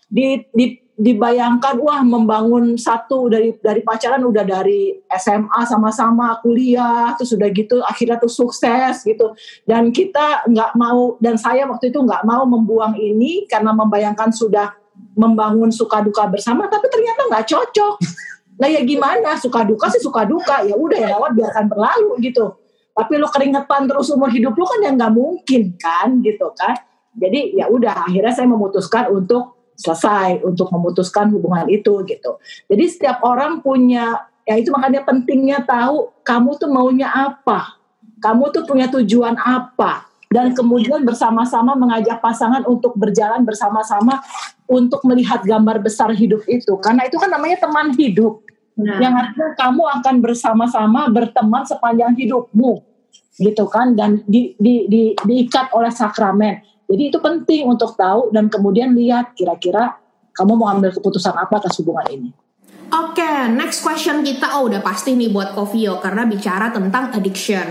di di dibayangkan wah membangun satu dari dari pacaran udah dari SMA sama-sama kuliah terus sudah gitu akhirnya tuh sukses gitu. Dan kita nggak mau dan saya waktu itu nggak mau membuang ini karena membayangkan sudah membangun suka duka bersama tapi ternyata nggak cocok. Nah ya gimana? Suka duka sih suka duka. Ya udah ya lewat biarkan berlalu gitu. Tapi lo keringetan terus umur hidup lo kan ya nggak mungkin kan gitu kan. Jadi ya udah akhirnya saya memutuskan untuk selesai untuk memutuskan hubungan itu gitu. Jadi setiap orang punya ya itu makanya pentingnya tahu kamu tuh maunya apa. Kamu tuh punya tujuan apa dan kemudian bersama-sama mengajak pasangan untuk berjalan bersama-sama untuk melihat gambar besar hidup itu. Karena itu kan namanya teman hidup. Nah. Yang artinya kamu akan bersama-sama berteman sepanjang hidupmu gitu kan dan di, di, di, diikat oleh sakramen jadi itu penting untuk tahu dan kemudian lihat kira-kira kamu mau ambil keputusan apa atas hubungan ini. Oke, okay, next question kita oh udah pasti nih buat Kovio karena bicara tentang addiction.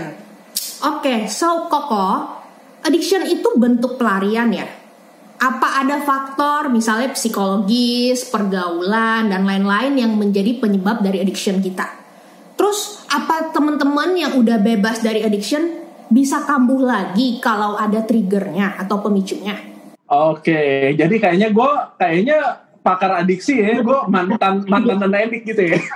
Oke, okay, so Koko, addiction itu bentuk pelarian ya? Apa ada faktor misalnya psikologis, pergaulan dan lain-lain yang menjadi penyebab dari addiction kita? Terus apa teman-teman yang udah bebas dari addiction bisa kambuh lagi kalau ada triggernya atau pemicunya. Oke, jadi kayaknya gue kayaknya pakar adiksi ya, gue mantan mantan edik gitu ya.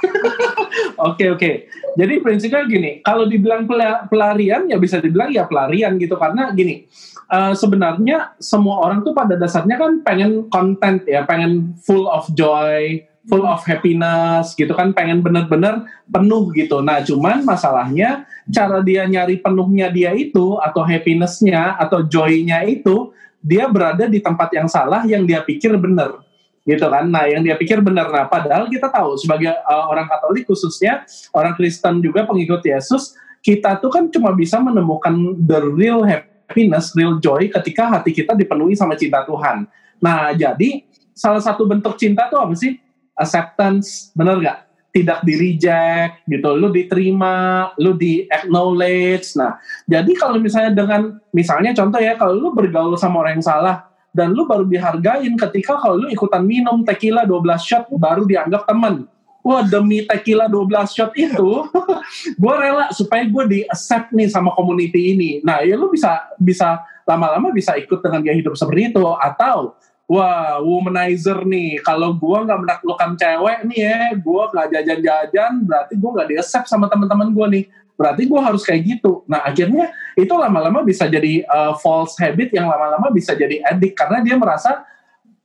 Oke oke, jadi prinsipnya gini, kalau dibilang pelarian ya bisa dibilang ya pelarian gitu karena gini, uh, sebenarnya semua orang tuh pada dasarnya kan pengen konten ya, pengen full of joy, full of happiness gitu kan pengen bener-bener penuh gitu. Nah cuman masalahnya cara dia nyari penuhnya dia itu atau happinessnya atau joy-nya itu dia berada di tempat yang salah yang dia pikir bener gitu kan. Nah, yang dia pikir benar. Nah, padahal kita tahu sebagai uh, orang Katolik khususnya orang Kristen juga pengikut Yesus, kita tuh kan cuma bisa menemukan the real happiness, real joy ketika hati kita dipenuhi sama cinta Tuhan. Nah, jadi salah satu bentuk cinta tuh apa sih? Acceptance, bener gak? Tidak di reject gitu, lu diterima, lu di acknowledge. Nah, jadi kalau misalnya dengan misalnya contoh ya, kalau lu bergaul sama orang yang salah, dan lu baru dihargain ketika kalau lu ikutan minum tequila 12 shot baru dianggap teman wah demi tequila 12 shot itu gue rela supaya gue di accept nih sama community ini nah ya lu bisa bisa lama-lama bisa ikut dengan gaya hidup seperti itu atau wah womanizer nih kalau gue nggak menaklukkan cewek nih ya gue nggak jajan-jajan berarti gue nggak di accept sama teman-teman gue nih berarti gue harus kayak gitu. Nah akhirnya itu lama-lama bisa jadi uh, false habit yang lama-lama bisa jadi addict karena dia merasa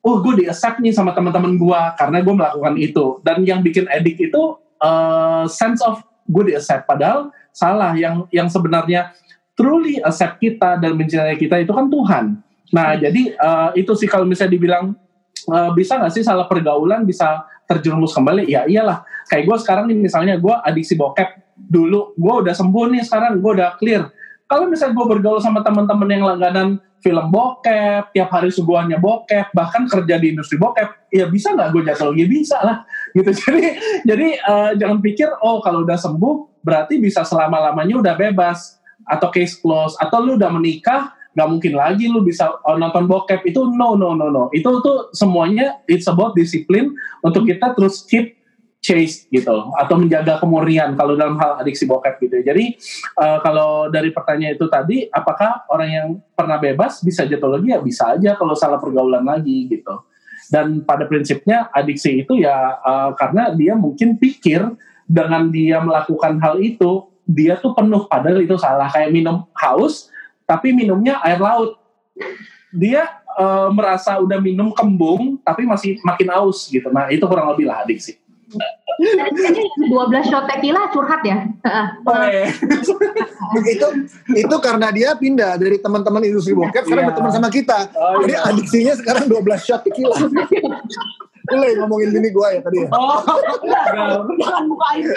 oh gue di accept nih sama teman-teman gue karena gue melakukan itu. Dan yang bikin addict itu uh, sense of gue di accept padahal salah yang yang sebenarnya truly accept kita dan mencintai kita itu kan Tuhan. Nah jadi uh, itu sih kalau misalnya dibilang uh, bisa nggak sih salah pergaulan bisa terjerumus kembali? Ya iyalah. Kayak gue sekarang nih misalnya gue adiksi bokep dulu gue udah sembuh nih sekarang gue udah clear. Kalau misalnya gue bergaul sama teman-teman yang langganan film bokep tiap hari suguhannya bokep bahkan kerja di industri bokep ya bisa nggak gue jatuh? Lagi bisa lah. Gitu. Jadi jadi uh, jangan pikir oh kalau udah sembuh berarti bisa selama lamanya udah bebas atau case close atau lu udah menikah nggak mungkin lagi lu bisa uh, nonton bokep. Itu no no no no. Itu tuh semuanya it's about disiplin untuk kita terus keep chase gitu. Atau menjaga kemurnian kalau dalam hal adiksi bokep gitu. Jadi uh, kalau dari pertanyaan itu tadi, apakah orang yang pernah bebas bisa jatuh lagi? Ya bisa aja kalau salah pergaulan lagi gitu. Dan pada prinsipnya adiksi itu ya uh, karena dia mungkin pikir dengan dia melakukan hal itu dia tuh penuh. Padahal itu salah. Kayak minum haus tapi minumnya air laut. Dia uh, merasa udah minum kembung tapi masih makin haus gitu. Nah, itu kurang lebih lah adiksi. Ini 12 shot tequila curhat ya. itu itu karena dia pindah dari teman-teman industri bokep sekarang yeah. berteman sama kita. Oh, Jadi iya. adiksinya sekarang 12 shot tequila. Boleh ngomongin bini gue ya tadi ya. Oh, jangan buka itu.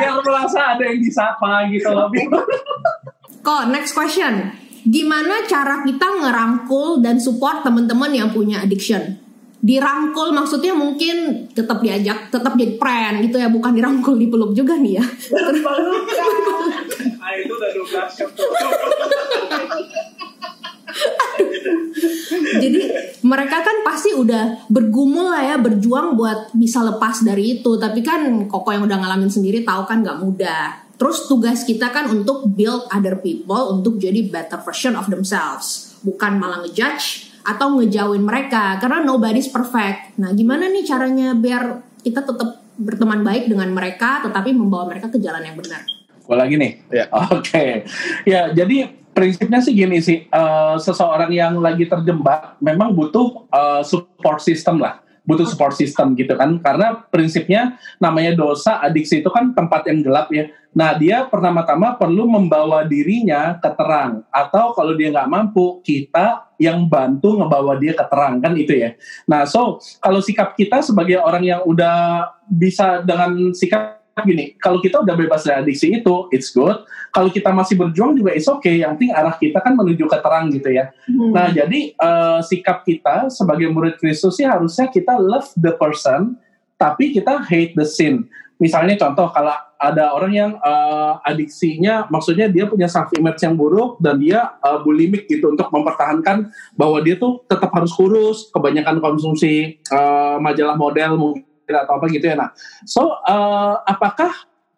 Biar merasa ada yang disapa gitu loh. Kok next question. Gimana cara kita ngerangkul dan support teman-teman yang punya addiction? dirangkul maksudnya mungkin tetap diajak tetap jadi friend gitu ya bukan dirangkul dipeluk juga nih ya. Ah, itu udah jadi mereka kan pasti udah bergumul lah ya berjuang buat bisa lepas dari itu. Tapi kan koko yang udah ngalamin sendiri tahu kan nggak mudah terus tugas kita kan untuk build other people untuk jadi better version of themselves bukan malah ngejudge atau ngejauhin mereka karena nobody's perfect. Nah, gimana nih caranya biar kita tetap berteman baik dengan mereka tetapi membawa mereka ke jalan yang benar? Gue lagi nih. Ya. Oke. Okay. Ya, jadi prinsipnya sih gini sih, uh, seseorang yang lagi terjebak memang butuh uh, support system lah butuh support system gitu kan. Karena prinsipnya namanya dosa adiksi itu kan tempat yang gelap ya. Nah dia pertama-tama perlu membawa dirinya ke terang. Atau kalau dia nggak mampu kita yang bantu ngebawa dia ke terang kan itu ya. Nah so kalau sikap kita sebagai orang yang udah bisa dengan sikap gini, kalau kita udah bebas dari adiksi itu, it's good. Kalau kita masih berjuang juga it's okay. Yang penting arah kita kan menuju ke terang gitu ya. Hmm. Nah, jadi uh, sikap kita sebagai murid Kristus sih harusnya kita love the person, tapi kita hate the sin. Misalnya contoh kalau ada orang yang uh, adiksinya, maksudnya dia punya self image yang buruk dan dia uh, bulimik gitu untuk mempertahankan bahwa dia tuh tetap harus kurus, kebanyakan konsumsi uh, majalah model mungkin atau apa gitu ya. Nah, so uh, apakah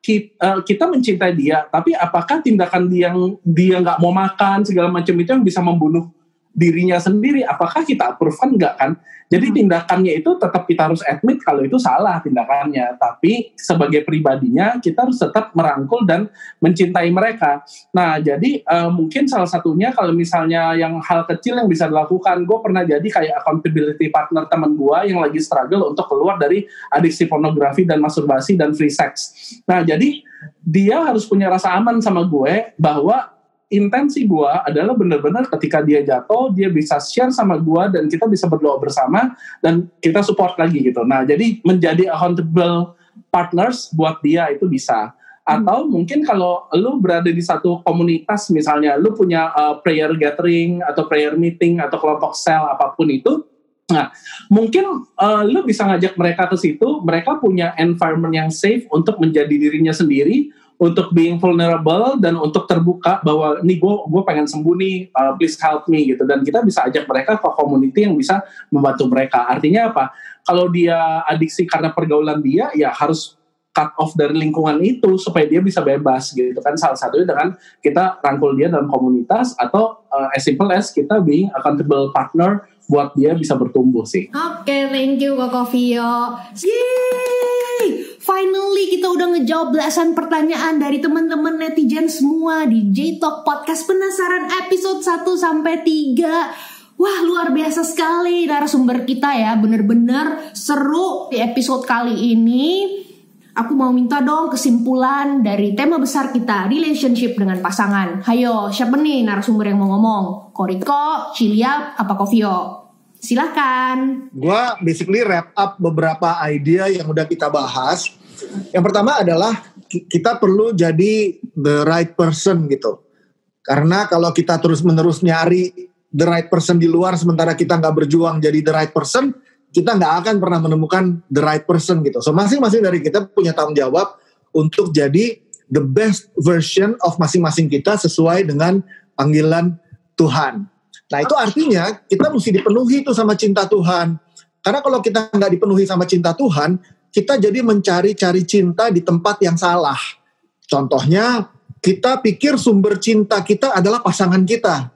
kita, uh, kita mencintai dia, tapi apakah tindakan dia yang dia nggak mau makan segala macam itu yang bisa membunuh dirinya sendiri? Apakah kita approve kan nggak kan? Jadi hmm. tindakannya itu tetap kita harus admit kalau itu salah tindakannya, tapi sebagai pribadinya kita harus tetap merangkul dan mencintai mereka. Nah, jadi uh, mungkin salah satunya kalau misalnya yang hal kecil yang bisa dilakukan, gue pernah jadi kayak accountability partner teman gue yang lagi struggle untuk keluar dari adiksi pornografi dan masturbasi dan free sex. Nah, jadi dia harus punya rasa aman sama gue bahwa intensi gue adalah benar-benar ketika dia jatuh dia bisa share sama gue dan kita bisa berdoa bersama dan kita support lagi gitu nah jadi menjadi accountable partners buat dia itu bisa atau hmm. mungkin kalau lu berada di satu komunitas misalnya lu punya uh, prayer gathering atau prayer meeting atau kelompok sel apa pun itu Nah, mungkin uh, lu bisa ngajak mereka ke situ, mereka punya environment yang safe untuk menjadi dirinya sendiri, untuk being vulnerable dan untuk terbuka bahwa nih gue gue pengen sembuh nih, uh, please help me gitu. Dan kita bisa ajak mereka ke community yang bisa membantu mereka. Artinya apa? Kalau dia adiksi karena pergaulan dia, ya harus cut off dari lingkungan itu supaya dia bisa bebas gitu kan salah satunya dengan kita rangkul dia dalam komunitas atau uh, as simple as kita being accountable partner buat dia bisa bertumbuh sih. Oke, okay, thank you Koko Vio. Yeay! Finally kita udah ngejawab belasan pertanyaan dari teman-teman netizen semua di J-Talk Podcast Penasaran episode 1 sampai 3. Wah luar biasa sekali narasumber kita ya Bener-bener seru di episode kali ini Aku mau minta dong kesimpulan dari tema besar kita, relationship dengan pasangan. Hayo, siapa nih narasumber yang mau ngomong? Koriko, Cilia, apa Kovio? Silahkan. Gua basically wrap up beberapa idea yang udah kita bahas. Yang pertama adalah kita perlu jadi the right person gitu. Karena kalau kita terus-menerus nyari the right person di luar sementara kita nggak berjuang jadi the right person, kita nggak akan pernah menemukan the right person gitu. So masing-masing dari kita punya tanggung jawab untuk jadi the best version of masing-masing kita sesuai dengan panggilan Tuhan. Nah itu artinya kita mesti dipenuhi itu sama cinta Tuhan. Karena kalau kita nggak dipenuhi sama cinta Tuhan, kita jadi mencari-cari cinta di tempat yang salah. Contohnya, kita pikir sumber cinta kita adalah pasangan kita.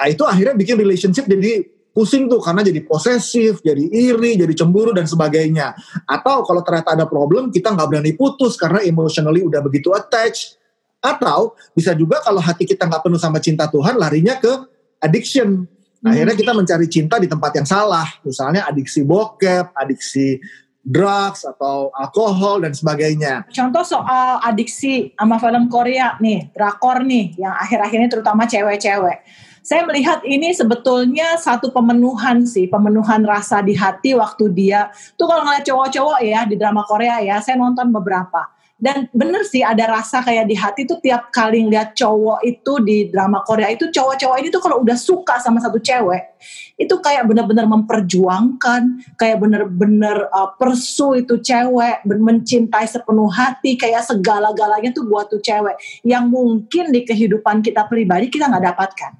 Nah itu akhirnya bikin relationship jadi pusing tuh karena jadi posesif, jadi iri, jadi cemburu dan sebagainya. Atau kalau ternyata ada problem, kita nggak berani putus karena emotionally udah begitu attached. Atau bisa juga kalau hati kita nggak penuh sama cinta Tuhan, larinya ke addiction. Akhirnya kita mencari cinta di tempat yang salah. Misalnya adiksi bokep, adiksi drugs atau alkohol dan sebagainya. Contoh soal adiksi sama film Korea nih, drakor nih, yang akhir-akhir ini terutama cewek-cewek saya melihat ini sebetulnya satu pemenuhan sih, pemenuhan rasa di hati waktu dia. Tuh kalau ngeliat cowok-cowok ya di drama Korea ya, saya nonton beberapa. Dan bener sih ada rasa kayak di hati tuh tiap kali ngeliat cowok itu di drama Korea itu cowok-cowok ini tuh kalau udah suka sama satu cewek itu kayak bener-bener memperjuangkan, kayak bener-bener uh, persu itu cewek, mencintai sepenuh hati, kayak segala-galanya tuh buat tuh cewek yang mungkin di kehidupan kita pribadi kita nggak dapatkan.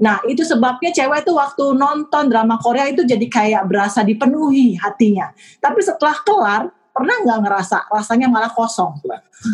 Nah itu sebabnya cewek tuh waktu nonton drama Korea itu jadi kayak berasa dipenuhi hatinya. Tapi setelah kelar pernah nggak ngerasa rasanya malah kosong,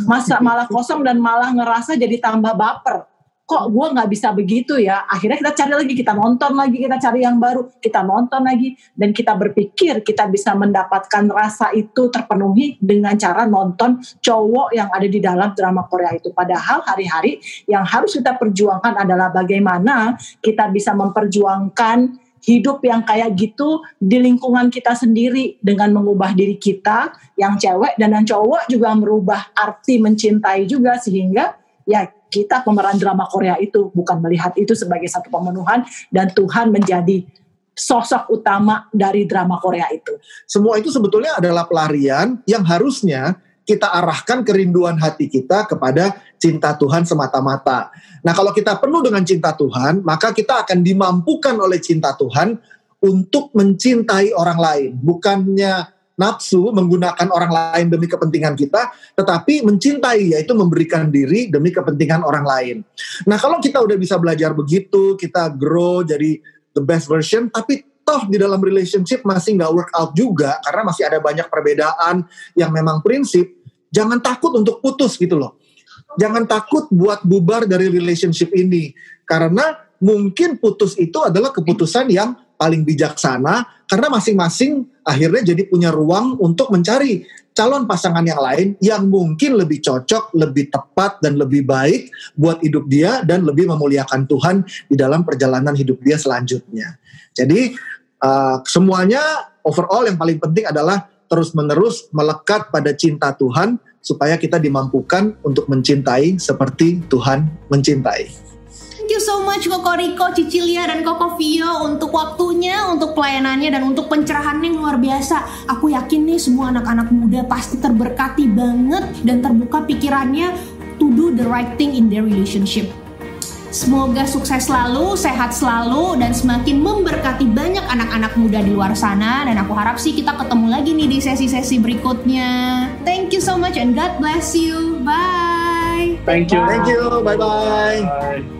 masa malah kosong dan malah ngerasa jadi tambah baper. Kok gue nggak bisa begitu ya? Akhirnya kita cari lagi kita nonton lagi kita cari yang baru kita nonton lagi. Dan kita berpikir kita bisa mendapatkan rasa itu terpenuhi dengan cara nonton cowok yang ada di dalam drama Korea itu. Padahal hari-hari yang harus kita perjuangkan adalah bagaimana kita bisa memperjuangkan hidup yang kayak gitu di lingkungan kita sendiri dengan mengubah diri kita yang cewek dan yang cowok juga merubah arti mencintai juga sehingga ya kita pemeran drama Korea itu bukan melihat itu sebagai satu pemenuhan dan Tuhan menjadi sosok utama dari drama Korea itu. Semua itu sebetulnya adalah pelarian yang harusnya kita arahkan kerinduan hati kita kepada cinta Tuhan semata-mata. Nah, kalau kita penuh dengan cinta Tuhan, maka kita akan dimampukan oleh cinta Tuhan untuk mencintai orang lain, bukannya nafsu menggunakan orang lain demi kepentingan kita, tetapi mencintai yaitu memberikan diri demi kepentingan orang lain. Nah kalau kita udah bisa belajar begitu, kita grow jadi the best version, tapi toh di dalam relationship masih nggak work out juga karena masih ada banyak perbedaan yang memang prinsip. Jangan takut untuk putus gitu loh. Jangan takut buat bubar dari relationship ini karena mungkin putus itu adalah keputusan yang paling bijaksana karena masing-masing akhirnya jadi punya ruang untuk mencari calon pasangan yang lain yang mungkin lebih cocok, lebih tepat dan lebih baik buat hidup dia dan lebih memuliakan Tuhan di dalam perjalanan hidup dia selanjutnya. Jadi uh, semuanya overall yang paling penting adalah terus-menerus melekat pada cinta Tuhan supaya kita dimampukan untuk mencintai seperti Tuhan mencintai. so much Koko Riko, Cicilia, dan Koko Vio untuk waktunya, untuk pelayanannya, dan untuk pencerahannya yang luar biasa. Aku yakin nih semua anak-anak muda pasti terberkati banget dan terbuka pikirannya to do the right thing in their relationship. Semoga sukses selalu, sehat selalu, dan semakin memberkati banyak anak-anak muda di luar sana. Dan aku harap sih kita ketemu lagi nih di sesi-sesi berikutnya. Thank you so much and God bless you. Bye. Thank you. Thank you. Bye-bye. Bye.